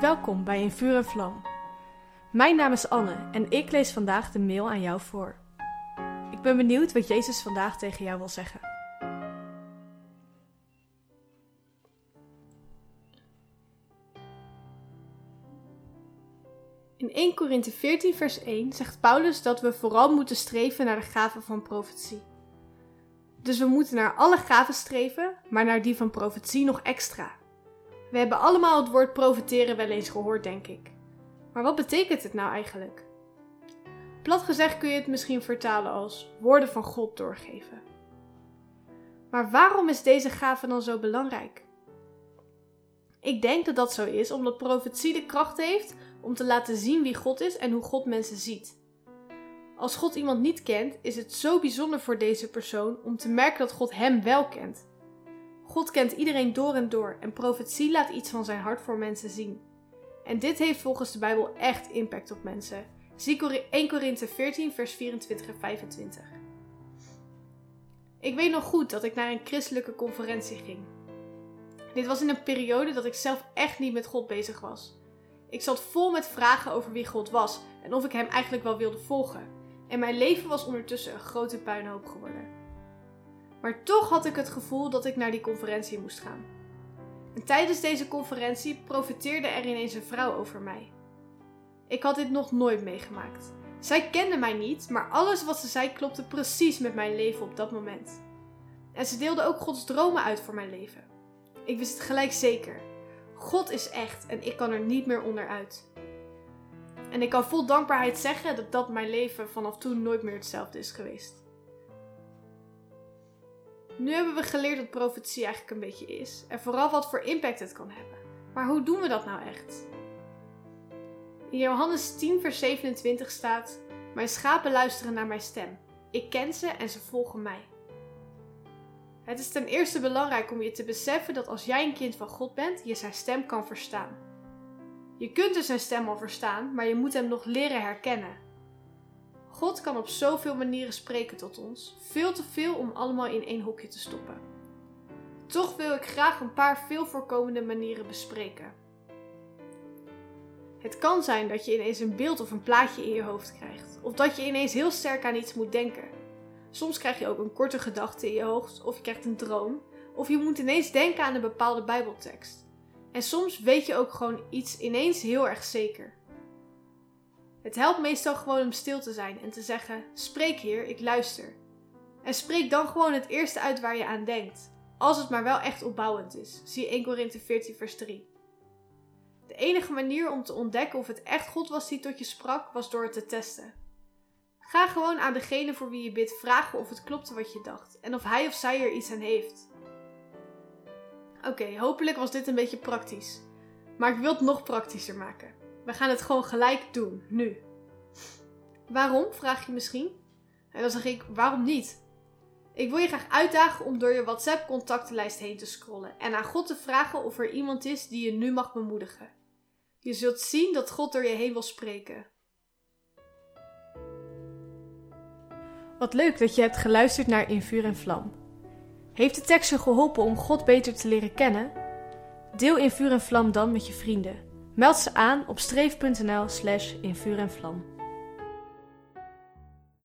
Welkom bij In Vuur en Vlam. Mijn naam is Anne en ik lees vandaag de mail aan jou voor. Ik ben benieuwd wat Jezus vandaag tegen jou wil zeggen. In 1 Korinthe 14 vers 1 zegt Paulus dat we vooral moeten streven naar de gave van profetie. Dus we moeten naar alle gaven streven, maar naar die van profetie nog extra. We hebben allemaal het woord profeteren wel eens gehoord, denk ik. Maar wat betekent het nou eigenlijk? Plat gezegd kun je het misschien vertalen als woorden van God doorgeven. Maar waarom is deze gave dan zo belangrijk? Ik denk dat dat zo is omdat profetie de kracht heeft om te laten zien wie God is en hoe God mensen ziet. Als God iemand niet kent, is het zo bijzonder voor deze persoon om te merken dat God hem wel kent. God kent iedereen door en door en profetie laat iets van zijn hart voor mensen zien. En dit heeft volgens de Bijbel echt impact op mensen. Zie 1 Korinthe 14, vers 24 en 25. Ik weet nog goed dat ik naar een christelijke conferentie ging. Dit was in een periode dat ik zelf echt niet met God bezig was. Ik zat vol met vragen over wie God was en of ik hem eigenlijk wel wilde volgen. En mijn leven was ondertussen een grote puinhoop geworden. Maar toch had ik het gevoel dat ik naar die conferentie moest gaan. En tijdens deze conferentie profiteerde er ineens een vrouw over mij. Ik had dit nog nooit meegemaakt. Zij kende mij niet, maar alles wat ze zei klopte precies met mijn leven op dat moment. En ze deelde ook Gods dromen uit voor mijn leven. Ik wist het gelijk zeker. God is echt en ik kan er niet meer onderuit. En ik kan vol dankbaarheid zeggen dat dat mijn leven vanaf toen nooit meer hetzelfde is geweest. Nu hebben we geleerd wat profetie eigenlijk een beetje is en vooral wat voor impact het kan hebben. Maar hoe doen we dat nou echt? In Johannes 10, vers 27 staat: Mijn schapen luisteren naar mijn stem. Ik ken ze en ze volgen mij. Het is ten eerste belangrijk om je te beseffen dat als jij een kind van God bent, je zijn stem kan verstaan. Je kunt dus zijn stem al verstaan, maar je moet hem nog leren herkennen. God kan op zoveel manieren spreken tot ons, veel te veel om allemaal in één hokje te stoppen. Toch wil ik graag een paar veel voorkomende manieren bespreken. Het kan zijn dat je ineens een beeld of een plaatje in je hoofd krijgt, of dat je ineens heel sterk aan iets moet denken. Soms krijg je ook een korte gedachte in je hoofd, of je krijgt een droom, of je moet ineens denken aan een bepaalde Bijbeltekst. En soms weet je ook gewoon iets ineens heel erg zeker. Het helpt meestal gewoon om stil te zijn en te zeggen: Spreek hier, ik luister. En spreek dan gewoon het eerste uit waar je aan denkt, als het maar wel echt opbouwend is. Zie 1 Korinthe 14, vers 3. De enige manier om te ontdekken of het echt God was die tot je sprak, was door het te testen. Ga gewoon aan degene voor wie je bidt vragen of het klopte wat je dacht en of hij of zij er iets aan heeft. Oké, hopelijk was dit een beetje praktisch. Maar ik wil het nog praktischer maken. We gaan het gewoon gelijk doen, nu. Waarom, vraag je misschien? En dan zeg ik, waarom niet? Ik wil je graag uitdagen om door je WhatsApp contactenlijst heen te scrollen en aan God te vragen of er iemand is die je nu mag bemoedigen. Je zult zien dat God door je heen wil spreken. Wat leuk dat je hebt geluisterd naar In Vuur en Vlam. Heeft de tekst je geholpen om God beter te leren kennen? Deel In Vuur en Vlam dan met je vrienden. Meld ze aan op streef.nl slash in vuur en vlam.